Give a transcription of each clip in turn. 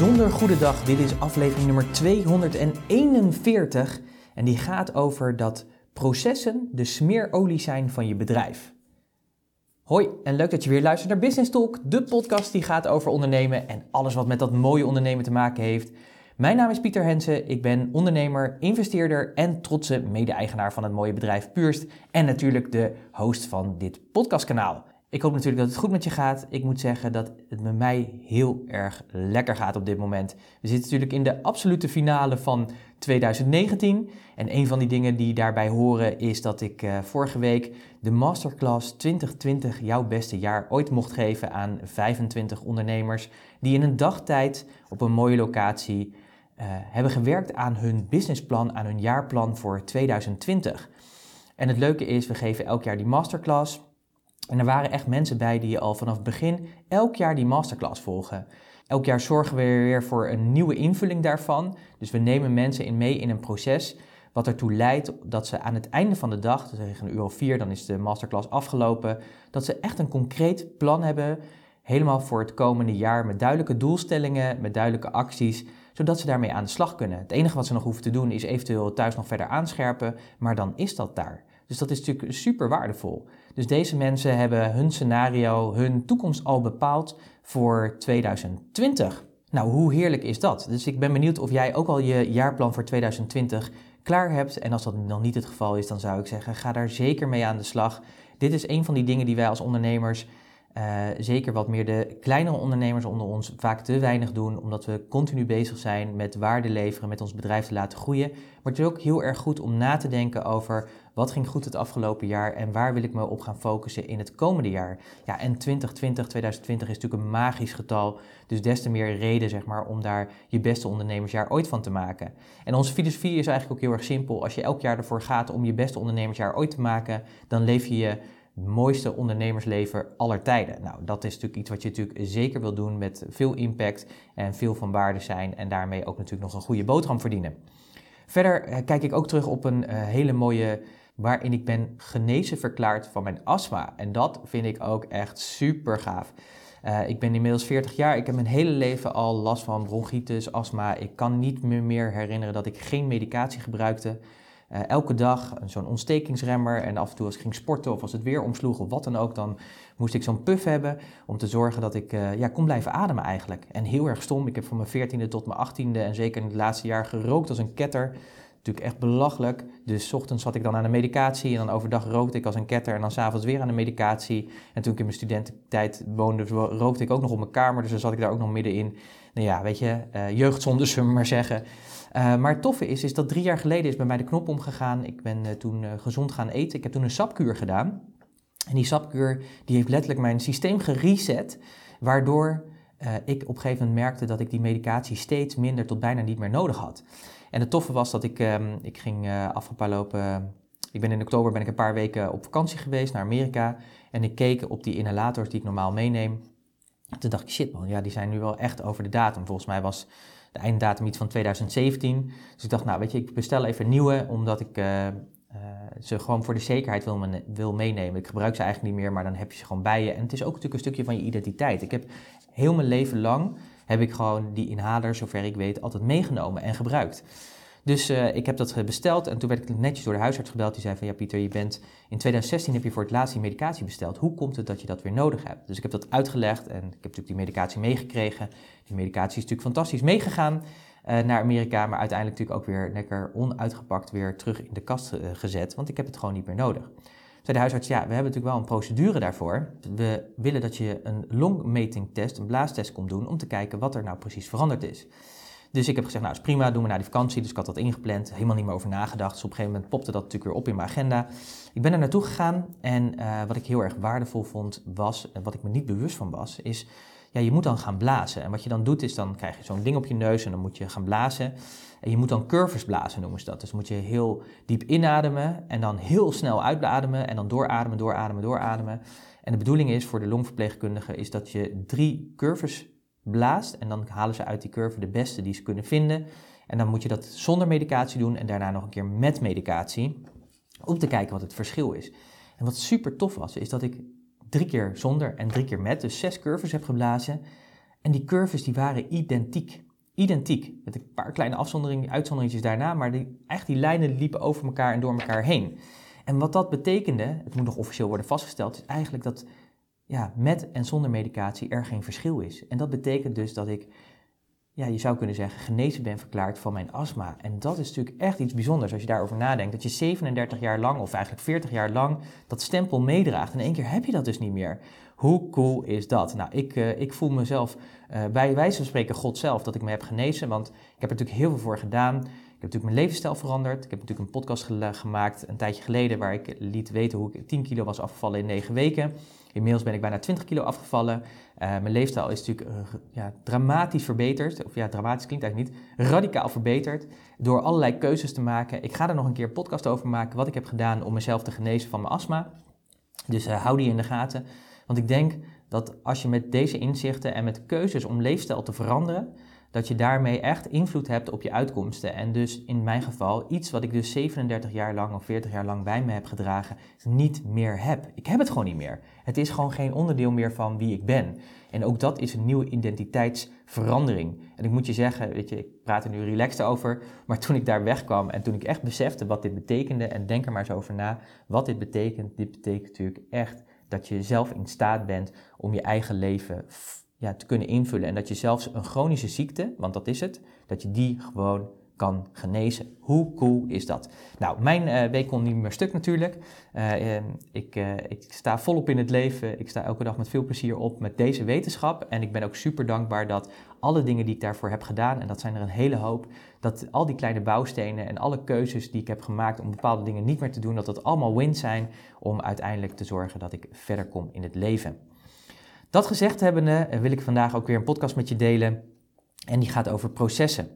bijzonder goede dag. Dit is aflevering nummer 241 en die gaat over dat processen de smeerolie zijn van je bedrijf. Hoi en leuk dat je weer luistert naar Business Talk, de podcast die gaat over ondernemen en alles wat met dat mooie ondernemen te maken heeft. Mijn naam is Pieter Hensen, ik ben ondernemer, investeerder en trotse mede-eigenaar van het mooie bedrijf Purst en natuurlijk de host van dit podcastkanaal. Ik hoop natuurlijk dat het goed met je gaat. Ik moet zeggen dat het met mij heel erg lekker gaat op dit moment. We zitten natuurlijk in de absolute finale van 2019. En een van die dingen die daarbij horen is dat ik uh, vorige week de Masterclass 2020 jouw beste jaar ooit mocht geven aan 25 ondernemers die in een dagtijd op een mooie locatie uh, hebben gewerkt aan hun businessplan, aan hun jaarplan voor 2020. En het leuke is, we geven elk jaar die masterclass. En er waren echt mensen bij die al vanaf het begin elk jaar die masterclass volgen. Elk jaar zorgen we weer voor een nieuwe invulling daarvan. Dus we nemen mensen in mee in een proces wat ertoe leidt dat ze aan het einde van de dag, dus tegen een uur of vier, dan is de masterclass afgelopen, dat ze echt een concreet plan hebben, helemaal voor het komende jaar, met duidelijke doelstellingen, met duidelijke acties, zodat ze daarmee aan de slag kunnen. Het enige wat ze nog hoeven te doen is eventueel thuis nog verder aanscherpen, maar dan is dat daar. Dus dat is natuurlijk super waardevol. Dus deze mensen hebben hun scenario, hun toekomst al bepaald voor 2020. Nou, hoe heerlijk is dat? Dus ik ben benieuwd of jij ook al je jaarplan voor 2020 klaar hebt. En als dat nog niet het geval is, dan zou ik zeggen, ga daar zeker mee aan de slag. Dit is een van die dingen die wij als ondernemers uh, zeker wat meer de kleinere ondernemers onder ons vaak te weinig doen, omdat we continu bezig zijn met waarde leveren, met ons bedrijf te laten groeien. Maar het is ook heel erg goed om na te denken over wat ging goed het afgelopen jaar en waar wil ik me op gaan focussen in het komende jaar. Ja, en 2020, 2020 is natuurlijk een magisch getal, dus des te meer reden zeg maar, om daar je beste ondernemersjaar ooit van te maken. En onze filosofie is eigenlijk ook heel erg simpel. Als je elk jaar ervoor gaat om je beste ondernemersjaar ooit te maken, dan leef je je mooiste ondernemersleven aller tijden. Nou, dat is natuurlijk iets wat je natuurlijk zeker wil doen met veel impact en veel van waarde zijn en daarmee ook natuurlijk nog een goede boterham verdienen. Verder eh, kijk ik ook terug op een uh, hele mooie waarin ik ben genezen verklaard van mijn astma. En dat vind ik ook echt super gaaf. Uh, ik ben inmiddels 40 jaar. Ik heb mijn hele leven al last van bronchitis, astma. Ik kan niet meer, meer herinneren dat ik geen medicatie gebruikte. Uh, elke dag zo'n ontstekingsremmer. En af en toe als ik ging sporten of als het weer omsloeg of wat dan ook, dan moest ik zo'n puff hebben om te zorgen dat ik uh, ja, kon blijven ademen eigenlijk. En heel erg stom. Ik heb van mijn 14e tot mijn 18e en zeker in het laatste jaar gerookt als een ketter. Natuurlijk echt belachelijk. Dus ochtends zat ik dan aan de medicatie en dan overdag rookte ik als een ketter en dan s'avonds weer aan de medicatie. En toen ik in mijn studententijd woonde, rookte ik ook nog op mijn kamer, dus dan zat ik daar ook nog middenin. Nou ja, weet je, uh, jeugdzonde, zullen we maar zeggen. Uh, maar het toffe is, is dat drie jaar geleden is bij mij de knop omgegaan. Ik ben uh, toen uh, gezond gaan eten. Ik heb toen een sapkuur gedaan. En die sapkuur die heeft letterlijk mijn systeem gereset, waardoor ik op een gegeven moment merkte dat ik die medicatie steeds minder tot bijna niet meer nodig had. En het toffe was dat ik, um, ik ging afgelopen, ik ben in oktober ben ik een paar weken op vakantie geweest naar Amerika. En ik keek op die inhalators die ik normaal meeneem. Toen dacht ik, shit man, ja, die zijn nu wel echt over de datum. Volgens mij was de einddatum iets van 2017. Dus ik dacht, nou weet je, ik bestel even nieuwe, omdat ik uh, uh, ze gewoon voor de zekerheid wil, wil meenemen. Ik gebruik ze eigenlijk niet meer, maar dan heb je ze gewoon bij je. En het is ook natuurlijk een stukje van je identiteit. Ik heb heel mijn leven lang, heb ik gewoon die inhaler, zover ik weet, altijd meegenomen en gebruikt. Dus uh, ik heb dat besteld en toen werd ik netjes door de huisarts gebeld. Die zei van ja Pieter, je bent in 2016 heb je voor het laatst die medicatie besteld. Hoe komt het dat je dat weer nodig hebt? Dus ik heb dat uitgelegd en ik heb natuurlijk die medicatie meegekregen. Die medicatie is natuurlijk fantastisch meegegaan uh, naar Amerika, maar uiteindelijk natuurlijk ook weer lekker onuitgepakt weer terug in de kast gezet, want ik heb het gewoon niet meer nodig. Zei de huisarts, ja, we hebben natuurlijk wel een procedure daarvoor. We willen dat je een longmetingtest, een blaastest komt doen, om te kijken wat er nou precies veranderd is. Dus ik heb gezegd, nou is prima, doen we na die vakantie. Dus ik had dat ingepland, helemaal niet meer over nagedacht. Dus op een gegeven moment popte dat natuurlijk weer op in mijn agenda. Ik ben er naartoe gegaan en uh, wat ik heel erg waardevol vond was, en wat ik me niet bewust van was, is, ja, je moet dan gaan blazen. En wat je dan doet is, dan krijg je zo'n ding op je neus en dan moet je gaan blazen. En je moet dan curves blazen, noemen ze dat. Dus moet je heel diep inademen en dan heel snel uitademen en dan doorademen, doorademen, doorademen. En de bedoeling is voor de longverpleegkundige is dat je drie curves blaast en dan halen ze uit die curve de beste die ze kunnen vinden. En dan moet je dat zonder medicatie doen en daarna nog een keer met medicatie om te kijken wat het verschil is. En wat super tof was, is dat ik drie keer zonder en drie keer met, dus zes curves heb geblazen. En die curves die waren identiek. identiek. Met een paar kleine uitzonderingen daarna, maar die, echt die lijnen liepen over elkaar en door elkaar heen. En wat dat betekende, het moet nog officieel worden vastgesteld, is eigenlijk dat ja, met en zonder medicatie er geen verschil is. En dat betekent dus dat ik, ja, je zou kunnen zeggen, genezen ben verklaard van mijn astma. En dat is natuurlijk echt iets bijzonders als je daarover nadenkt. Dat je 37 jaar lang, of eigenlijk 40 jaar lang, dat stempel meedraagt. En in één keer heb je dat dus niet meer. Hoe cool is dat? Nou, ik, uh, ik voel mezelf uh, bij wijze van spreken God zelf dat ik me heb genezen. Want ik heb er natuurlijk heel veel voor gedaan. Ik heb natuurlijk mijn levensstijl veranderd. Ik heb natuurlijk een podcast gemaakt een tijdje geleden waar ik liet weten hoe ik 10 kilo was afgevallen in 9 weken. Inmiddels ben ik bijna 20 kilo afgevallen. Uh, mijn leefstijl is natuurlijk uh, ja, dramatisch verbeterd. Of ja, dramatisch klinkt eigenlijk niet. Radicaal verbeterd. Door allerlei keuzes te maken. Ik ga er nog een keer een podcast over maken. Wat ik heb gedaan om mezelf te genezen van mijn astma. Dus uh, hou die in de gaten. Want ik denk dat als je met deze inzichten en met keuzes om leefstijl te veranderen dat je daarmee echt invloed hebt op je uitkomsten. En dus in mijn geval iets wat ik dus 37 jaar lang of 40 jaar lang bij me heb gedragen, niet meer heb. Ik heb het gewoon niet meer. Het is gewoon geen onderdeel meer van wie ik ben. En ook dat is een nieuwe identiteitsverandering. En ik moet je zeggen, weet je, ik praat er nu relaxed over, maar toen ik daar wegkwam en toen ik echt besefte wat dit betekende, en denk er maar eens over na, wat dit betekent, dit betekent natuurlijk echt dat je zelf in staat bent om je eigen leven ja, te kunnen invullen. En dat je zelfs een chronische ziekte, want dat is het, dat je die gewoon kan genezen. Hoe cool is dat? Nou, mijn uh, week kon niet meer stuk natuurlijk. Uh, ik, uh, ik sta volop in het leven. Ik sta elke dag met veel plezier op met deze wetenschap. En ik ben ook super dankbaar dat alle dingen die ik daarvoor heb gedaan, en dat zijn er een hele hoop, dat al die kleine bouwstenen en alle keuzes die ik heb gemaakt om bepaalde dingen niet meer te doen, dat dat allemaal wins zijn om uiteindelijk te zorgen dat ik verder kom in het leven. Dat gezegd hebbende eh, wil ik vandaag ook weer een podcast met je delen. En die gaat over processen.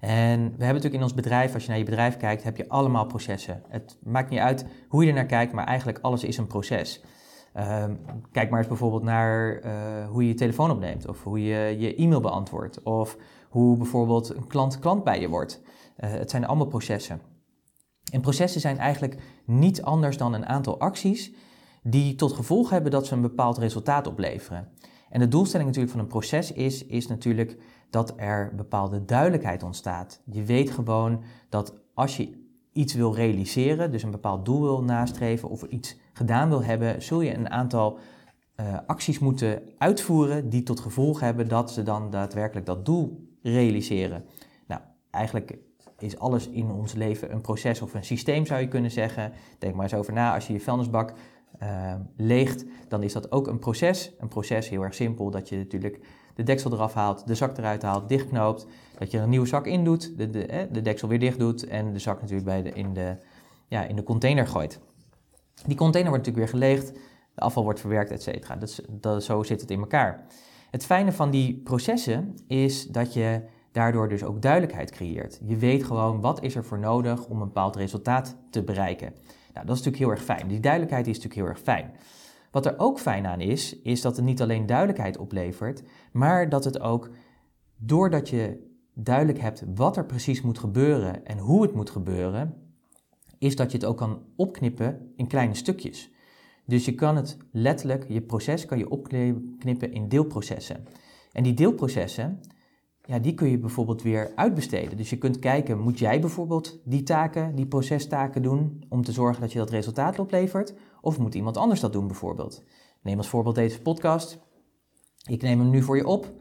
En we hebben natuurlijk in ons bedrijf, als je naar je bedrijf kijkt, heb je allemaal processen. Het maakt niet uit hoe je er naar kijkt, maar eigenlijk alles is een proces. Ehm, kijk maar eens bijvoorbeeld naar uh, hoe je je telefoon opneemt, of hoe je je e-mail beantwoordt, of hoe bijvoorbeeld een klant klant bij je wordt. Uh, het zijn allemaal processen. En processen zijn eigenlijk niet anders dan een aantal acties die tot gevolg hebben dat ze een bepaald resultaat opleveren. En de doelstelling natuurlijk van een proces is, is natuurlijk dat er bepaalde duidelijkheid ontstaat. Je weet gewoon dat als je iets wil realiseren, dus een bepaald doel wil nastreven of iets gedaan wil hebben, zul je een aantal uh, acties moeten uitvoeren die tot gevolg hebben dat ze dan daadwerkelijk dat doel realiseren. Nou, eigenlijk is alles in ons leven een proces of een systeem zou je kunnen zeggen. Denk maar eens over na als je je vuilnisbak uh, leegt, dan is dat ook een proces. Een proces heel erg simpel, dat je natuurlijk de deksel eraf haalt, de zak eruit haalt, dichtknoopt, dat je er een nieuwe zak in doet, de, de, de deksel weer dicht doet en de zak natuurlijk bij de, in, de, ja, in de container gooit. Die container wordt natuurlijk weer geleegd, de afval wordt verwerkt, et cetera. Dat, zo zit het in elkaar. Het fijne van die processen is dat je daardoor dus ook duidelijkheid creëert. Je weet gewoon wat is er voor nodig om een bepaald resultaat te bereiken. Nou, dat is natuurlijk heel erg fijn. Die duidelijkheid is natuurlijk heel erg fijn. Wat er ook fijn aan is, is dat het niet alleen duidelijkheid oplevert, maar dat het ook, doordat je duidelijk hebt wat er precies moet gebeuren en hoe het moet gebeuren, is dat je het ook kan opknippen in kleine stukjes. Dus je kan het letterlijk, je proces kan je opknippen in deelprocessen. En die deelprocessen, ja, die kun je bijvoorbeeld weer uitbesteden. Dus je kunt kijken, moet jij bijvoorbeeld die taken, die procestaken doen om te zorgen dat je dat resultaat oplevert? Of moet iemand anders dat doen bijvoorbeeld? Neem als voorbeeld deze podcast. Ik neem hem nu voor je op.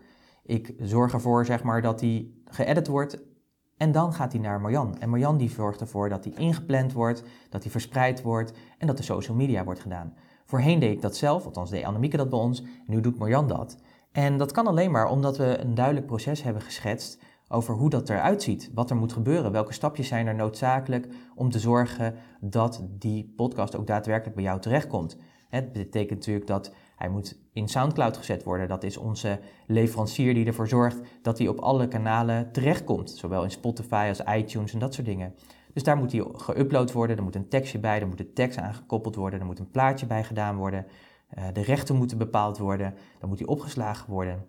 Ik zorg ervoor zeg maar, dat die geëdit wordt en dan gaat hij naar Marjan. En Marjan die zorgt ervoor dat hij ingepland wordt, dat hij verspreid wordt en dat de social media wordt gedaan. Voorheen deed ik dat zelf, althans deed Annemieke dat bij ons. Nu doet Marjan dat. En dat kan alleen maar omdat we een duidelijk proces hebben geschetst over hoe dat eruit ziet, wat er moet gebeuren, welke stapjes zijn er noodzakelijk om te zorgen dat die podcast ook daadwerkelijk bij jou terechtkomt. Het betekent natuurlijk dat hij moet in SoundCloud gezet worden. Dat is onze leverancier die ervoor zorgt dat hij op alle kanalen terechtkomt, zowel in Spotify als iTunes en dat soort dingen. Dus daar moet hij geüpload worden, er moet een tekstje bij, er moet een tekst aangekoppeld worden, er moet een plaatje bij gedaan worden. Uh, de rechten moeten bepaald worden, dan moet hij opgeslagen worden.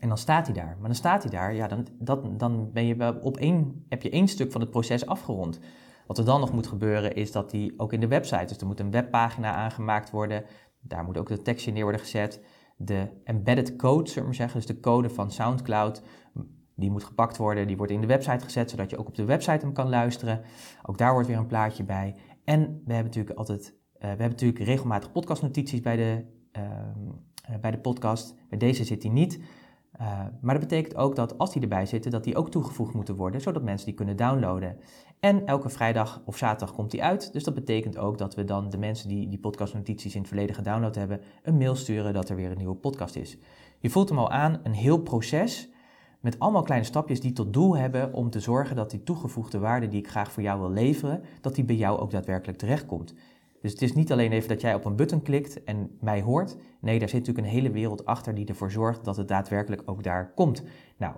En dan staat hij daar. Maar dan staat hij daar, ja, dan, dat, dan ben je op één, heb je één stuk van het proces afgerond. Wat er dan nog moet gebeuren is dat die ook in de website, dus er moet een webpagina aangemaakt worden, daar moet ook de tekstje neer worden gezet. De embedded code, zullen we maar zeggen, dus de code van SoundCloud, Die moet gepakt worden, die wordt in de website gezet, zodat je ook op de website hem kan luisteren. Ook daar wordt weer een plaatje bij. En we hebben natuurlijk altijd, we hebben natuurlijk regelmatig podcastnotities bij de, ehm, bij de podcast. Bij deze zit die niet. Uh, maar dat betekent ook dat als die erbij zitten, dat die ook toegevoegd moeten worden, zodat mensen die kunnen downloaden. En elke vrijdag of zaterdag komt die uit. Dus dat betekent ook dat we dan de mensen die die podcastnotities in het verleden gedownload hebben, een mail sturen dat er weer een nieuwe podcast is. Je voelt hem al aan, een heel proces met allemaal kleine stapjes die tot doel hebben om te zorgen dat die toegevoegde waarde die ik graag voor jou wil leveren, dat die bij jou ook daadwerkelijk terechtkomt. Dus het is niet alleen even dat jij op een button klikt en mij hoort. Nee, daar zit natuurlijk een hele wereld achter die ervoor zorgt dat het daadwerkelijk ook daar komt. Nou,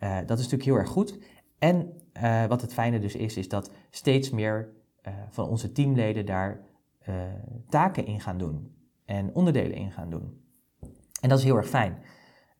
uh, dat is natuurlijk heel erg goed. En uh, wat het fijne dus is, is dat steeds meer uh, van onze teamleden daar taken in gaan doen en onderdelen in gaan doen. En dat is heel erg fijn.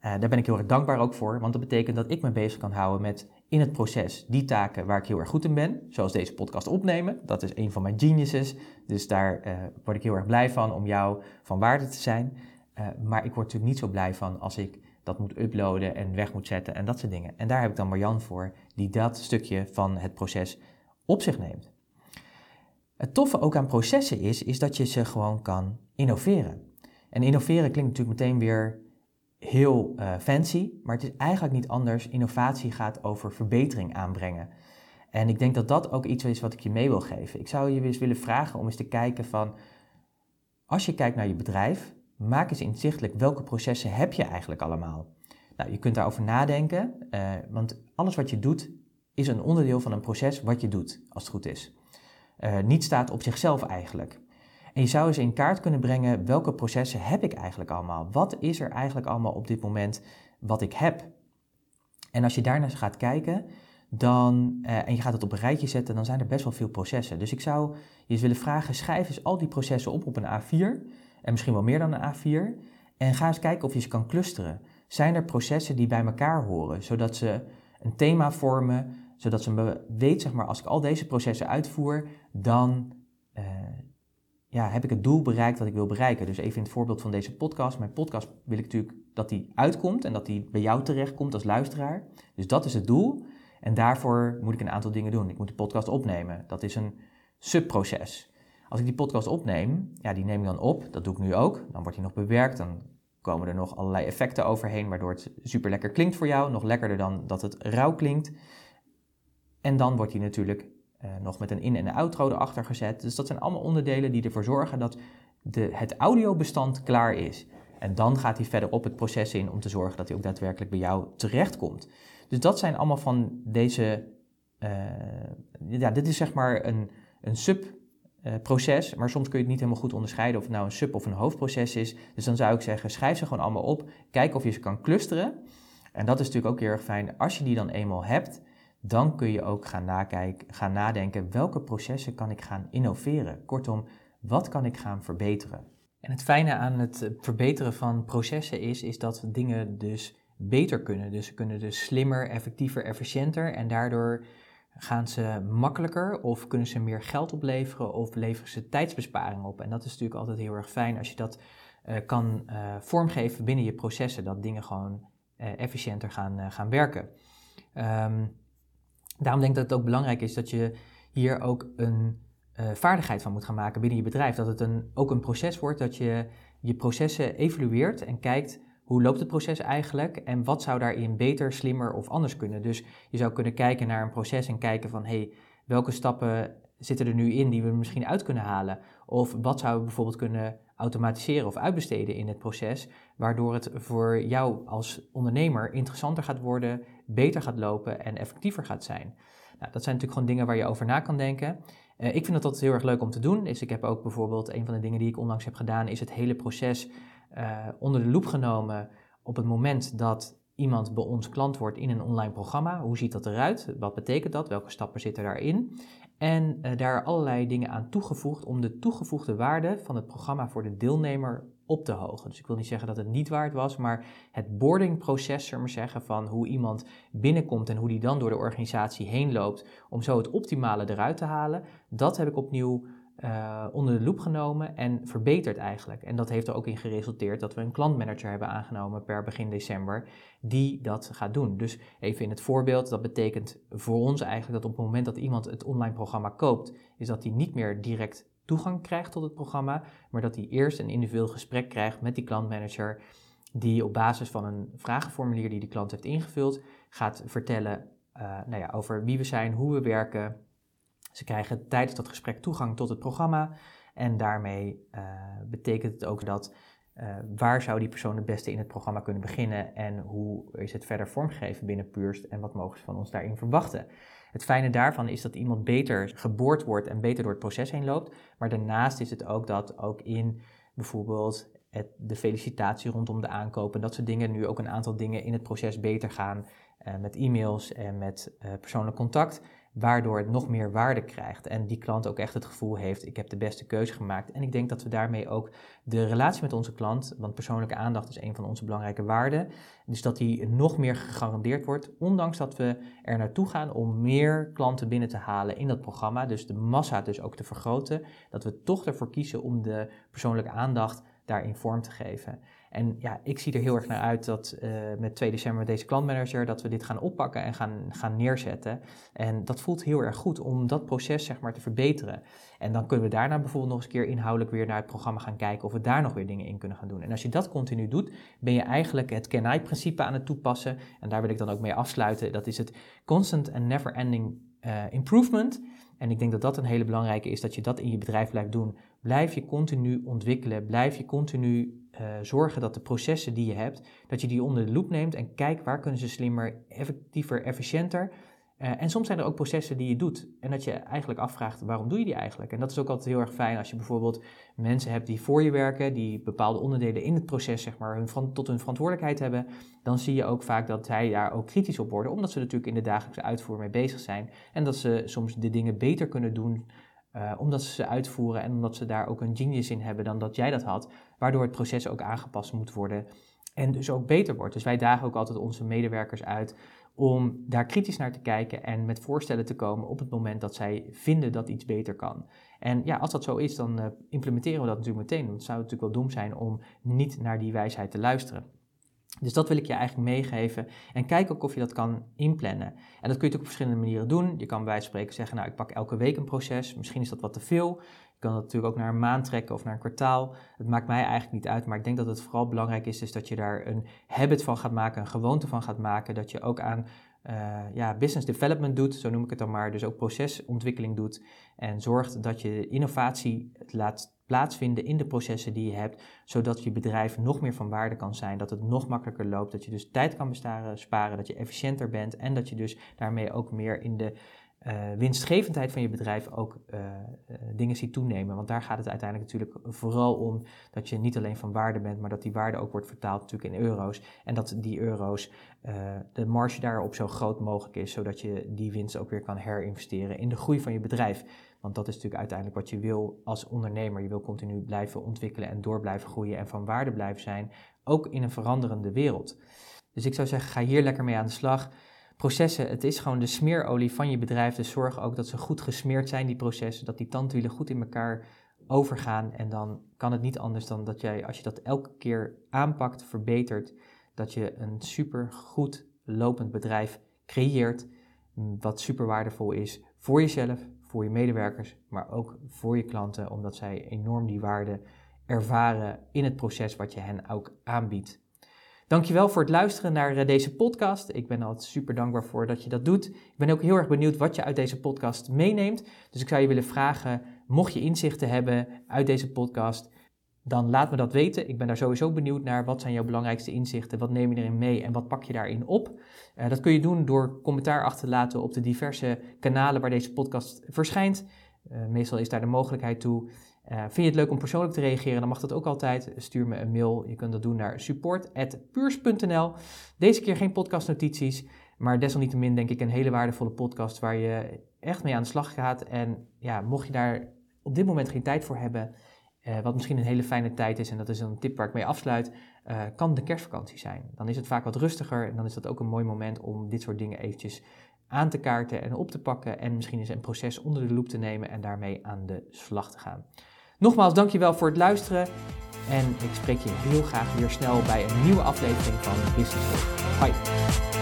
daar ben ik heel erg dankbaar ook voor, want dat betekent dat ik me bezig kan houden met in het proces die taken waar ik heel erg goed in ben, zoals deze podcast opnemen. Dat is een van mijn geniuses, dus daar uh, word ik heel erg blij van om jou van waarde te zijn. Uh, maar ik word natuurlijk niet zo blij van als ik dat moet uploaden en weg moet zetten en dat soort dingen. En daar heb ik dan Marjan voor, die dat stukje van het proces op zich neemt. Het toffe ook aan processen is, is dat je ze gewoon kan innoveren. En innoveren klinkt natuurlijk meteen weer heel uh, fancy, maar het is eigenlijk niet anders. Innovatie gaat over verbetering aanbrengen. En ik denk dat dat ook iets is wat ik je mee wil geven. Ik zou je eens willen vragen om eens te kijken van, als je kijkt naar je bedrijf, maak eens inzichtelijk welke processen heb je eigenlijk allemaal. Nou, je kunt daarover nadenken, uh, want alles wat je doet is een onderdeel van een proces wat je doet, als het goed is. Uh, niet staat op zichzelf eigenlijk. En je zou eens in kaart kunnen brengen welke processen heb ik eigenlijk allemaal? Wat is er eigenlijk allemaal op dit moment wat ik heb? En als je daarnaar gaat kijken, dan, uh, en je gaat het op een rijtje zetten, dan zijn er best wel veel processen. Dus ik zou je eens willen vragen, schrijf eens al die processen op op een A4, en misschien wel meer dan een A4, en ga eens kijken of je ze kan clusteren. Zijn er processen die bij elkaar horen, zodat ze een thema vormen, zodat ze weet, zeg maar, als ik al deze processen uitvoer, dan ja, heb ik het doel bereikt wat ik wil bereiken. Dus even in het voorbeeld van deze podcast. Mijn podcast wil ik natuurlijk dat die uitkomt en dat die bij jou terechtkomt als luisteraar. Dus dat is het doel. En daarvoor moet ik een aantal dingen doen. Ik moet de podcast opnemen. Dat is een subproces. Als ik die podcast opneem, ja, die neem ik dan op. Dat doe ik nu ook. Dan wordt die nog bewerkt. Dan komen er nog allerlei effecten overheen, waardoor het super lekker klinkt voor jou. Nog lekkerder dan dat het rauw klinkt. En dan wordt die natuurlijk nog met een in- en een outro erachter gezet. Dus dat zijn allemaal onderdelen die ervoor zorgen dat de, het audiobestand klaar is. En dan gaat hij verder op het proces in om te zorgen dat hij ook daadwerkelijk bij jou terechtkomt. Dus dat zijn allemaal van deze. Uh, ja, dit is zeg maar een, een subproces, uh, maar soms kun je het niet helemaal goed onderscheiden of het nou een sub- of een hoofdproces is. Dus dan zou ik zeggen, schrijf ze gewoon allemaal op, kijk of je ze kan clusteren. En dat is natuurlijk ook heel erg fijn als je die dan eenmaal hebt dan kun je ook gaan, nakijken, gaan nadenken welke processen kan ik gaan innoveren. Kortom, wat kan ik gaan verbeteren? En het fijne aan het verbeteren van processen is, is dat dingen dus beter kunnen. Dus ze kunnen dus slimmer, effectiever, efficiënter en daardoor gaan ze makkelijker of kunnen ze meer geld opleveren of leveren ze tijdsbesparing op. En dat is natuurlijk altijd heel erg fijn als je dat uh, kan uh, vormgeven binnen je processen, dat dingen gewoon efficiënter gaan, gaan werken. Um, Daarom denk ik dat het ook belangrijk is dat je hier ook een uh, vaardigheid van moet gaan maken binnen je bedrijf. Dat het een, ook een proces wordt, dat je je processen evalueert en kijkt hoe loopt het proces eigenlijk en wat zou daarin beter, slimmer of anders kunnen. Dus je zou kunnen kijken naar een proces en kijken van hey, welke stappen zitten er nu in die we misschien uit kunnen halen? Of wat zouden we bijvoorbeeld kunnen automatiseren of uitbesteden in het proces, waardoor het voor jou als ondernemer interessanter gaat worden, beter gaat lopen en effectiever gaat zijn. Nou, dat zijn natuurlijk gewoon dingen waar je over na kan denken. Uh, ik vind dat altijd heel erg leuk om te doen. Dus ik heb ook bijvoorbeeld, een van de dingen die ik onlangs heb gedaan, is het hele proces uh, onder de loep genomen op het moment dat iemand bij ons klant wordt in een online programma. Hoe ziet dat eruit? Wat betekent dat? Welke stappen zitten daarin? En uh, daar allerlei dingen aan toegevoegd om de toegevoegde waarde van het programma voor de deelnemer op te hogen. Dus ik wil niet zeggen dat het niet waard was, maar het boardingproces, zullen we zeggen, van hoe iemand binnenkomt en hoe die dan door de organisatie heen loopt om zo het optimale eruit te halen, dat heb ik opnieuw uh, onder de loep genomen en verbeterd eigenlijk. En dat heeft er ook in geresulteerd dat we een klantmanager hebben aangenomen per begin december die dat gaat doen. Dus even in het voorbeeld, dat betekent voor ons eigenlijk dat op het moment dat iemand het online programma koopt, is dat hij niet meer direct toegang krijgt tot het programma, maar dat hij eerst een individueel gesprek krijgt met die klantmanager die op basis van een vragenformulier die de klant heeft ingevuld gaat vertellen uh, nou ja, over wie we zijn, hoe we werken, ze krijgen tijdens dat gesprek toegang tot het programma en daarmee uh, betekent het ook dat uh, waar zou die persoon het beste in het programma kunnen beginnen en hoe is het verder vormgegeven binnen Purst en wat mogen ze van ons daarin verwachten. Het fijne daarvan is dat iemand beter geboord wordt en beter door het proces heen loopt, maar daarnaast is het ook dat ook in bijvoorbeeld het, de felicitatie rondom de aankoop en dat soort dingen nu ook een aantal dingen in het proces beter gaan uh, met e-mails en met uh, persoonlijk contact waardoor het nog meer waarde krijgt en die klant ook echt het gevoel heeft, ik heb de beste keuze gemaakt. En ik denk dat we daarmee ook de relatie met onze klant, want persoonlijke aandacht is een van onze belangrijke waarden, dus dat die nog meer gegarandeerd wordt, ondanks dat we er naartoe gaan om meer klanten binnen te halen in dat programma, dus de massa dus ook te vergroten, dat we toch ervoor kiezen om de persoonlijke aandacht daarin vorm te geven. En ja, ik zie er heel erg naar uit dat uh, met 2 december deze klantmanager, dat we dit gaan oppakken en gaan, gaan neerzetten. En dat voelt heel erg goed om dat proces zeg maar te verbeteren. En dan kunnen we daarna bijvoorbeeld nog eens een keer inhoudelijk weer naar het programma gaan kijken of we daar nog weer dingen in kunnen gaan doen. En als je dat continu doet, ben je eigenlijk het Kenai-principe aan het toepassen. En daar wil ik dan ook mee afsluiten. Dat is het constant and never ending uh, improvement. En ik denk dat dat een hele belangrijke is, dat je dat in je bedrijf blijft doen. Blijf je continu ontwikkelen, blijf je continu uh, zorgen dat de processen die je hebt, dat je die onder de loep neemt en kijk waar kunnen ze slimmer, effectiever, efficiënter. Uh, en soms zijn er ook processen die je doet en dat je eigenlijk afvraagt waarom doe je die eigenlijk. En dat is ook altijd heel erg fijn als je bijvoorbeeld mensen hebt die voor je werken, die bepaalde onderdelen in het proces zeg maar hun, tot hun verantwoordelijkheid hebben. Dan zie je ook vaak dat zij daar ook kritisch op worden, omdat ze natuurlijk in de dagelijkse uitvoer mee bezig zijn. En dat ze soms de dingen beter kunnen doen uh, omdat ze ze uitvoeren en omdat ze daar ook een genius in hebben dan dat jij dat had, waardoor het proces ook aangepast moet worden en dus ook beter wordt. Dus wij dagen ook altijd onze medewerkers uit om daar kritisch naar te kijken en met voorstellen te komen op het moment dat zij vinden dat iets beter kan. En ja, als dat zo is, dan uh, implementeren we dat natuurlijk meteen. Want het zou natuurlijk wel dom zijn om niet naar die wijsheid te luisteren. Dus dat wil ik je eigenlijk meegeven. En kijk ook of je dat kan inplannen. En dat kun je natuurlijk op verschillende manieren doen. Je kan bij wijze van spreken zeggen, nou ik pak elke week een proces. Misschien is dat wat te veel. Kan dat natuurlijk ook naar een maand trekken of naar een kwartaal. Het maakt mij eigenlijk niet uit. Maar ik denk dat het vooral belangrijk is, is dat je daar een habit van gaat maken, een gewoonte van gaat maken. Dat je ook aan uh, ja, business development doet, zo noem ik het dan maar. Dus ook procesontwikkeling doet. En zorgt dat je innovatie laat plaatsvinden in de processen die je hebt, zodat je bedrijf nog meer van waarde kan zijn, dat het nog makkelijker loopt, dat je dus tijd kan bestaren, sparen, dat je efficiënter bent en dat je dus daarmee ook meer in de uh, winstgevendheid van je bedrijf ook uh, uh, dingen ziet toenemen. Want daar gaat het uiteindelijk natuurlijk vooral om dat je niet alleen van waarde bent, maar dat die waarde ook wordt vertaald natuurlijk in euro's. En dat die euro's, de marge daarop zo groot mogelijk is, zodat je die winst ook weer kan herinvesteren in de groei van je bedrijf. Want dat is natuurlijk uiteindelijk wat je wil als ondernemer. Je wil continu blijven ontwikkelen en door blijven groeien en van waarde blijven zijn, ook in een veranderende wereld. Dus ik zou zeggen, ga hier lekker mee aan de slag. Processen, het is gewoon de smeerolie van je bedrijf. Dus zorg ook dat ze goed gesmeerd zijn, die processen. Dat die tandwielen goed in elkaar overgaan. En dan kan het niet anders dan dat jij, als je dat elke keer aanpakt, verbetert, dat je een super goed lopend bedrijf creëert. Wat super waardevol is voor jezelf, voor je medewerkers, maar ook voor je klanten, omdat zij enorm die waarde ervaren in het proces wat je hen ook aanbiedt. Dankjewel voor het luisteren naar eh, deze podcast. Ik ben altijd super dankbaar voor dat je dat doet. Ik ben ook heel erg benieuwd wat je uit deze podcast meeneemt. Dus ik zou je willen vragen, mocht je inzichten hebben uit deze podcast, dan laat me dat weten. Ik ben daar sowieso benieuwd naar. Wat zijn jouw belangrijkste inzichten? Wat neem je erin mee en wat pak je daarin op? Uh, dat kun je doen door commentaar achter te laten op de diverse kanalen waar deze podcast verschijnt. Uh, meestal is daar de mogelijkheid toe. Uh, vind je het leuk om persoonlijk te reageren? Dan mag dat ook altijd. Stuur me een mail. Je kunt dat doen naar support.puurs.nl. Deze keer geen podcastnotities, maar desalniettemin denk ik een hele waardevolle podcast waar je echt mee aan de slag gaat. En ja, mocht je daar op dit moment geen tijd voor hebben, uh, wat misschien een hele fijne tijd is, en dat is een tip waar ik mee afsluit, uh, kan de kerstvakantie zijn. Dan is het vaak wat rustiger en dan is dat ook een mooi moment om dit soort dingen eventjes aan te kaarten en op te pakken en misschien eens een proces onder de loep te nemen en daarmee aan de slag te gaan. Nogmaals, dankjewel voor het luisteren en ik spreek je heel graag weer snel bij een nieuwe aflevering van Business Talk. Bye!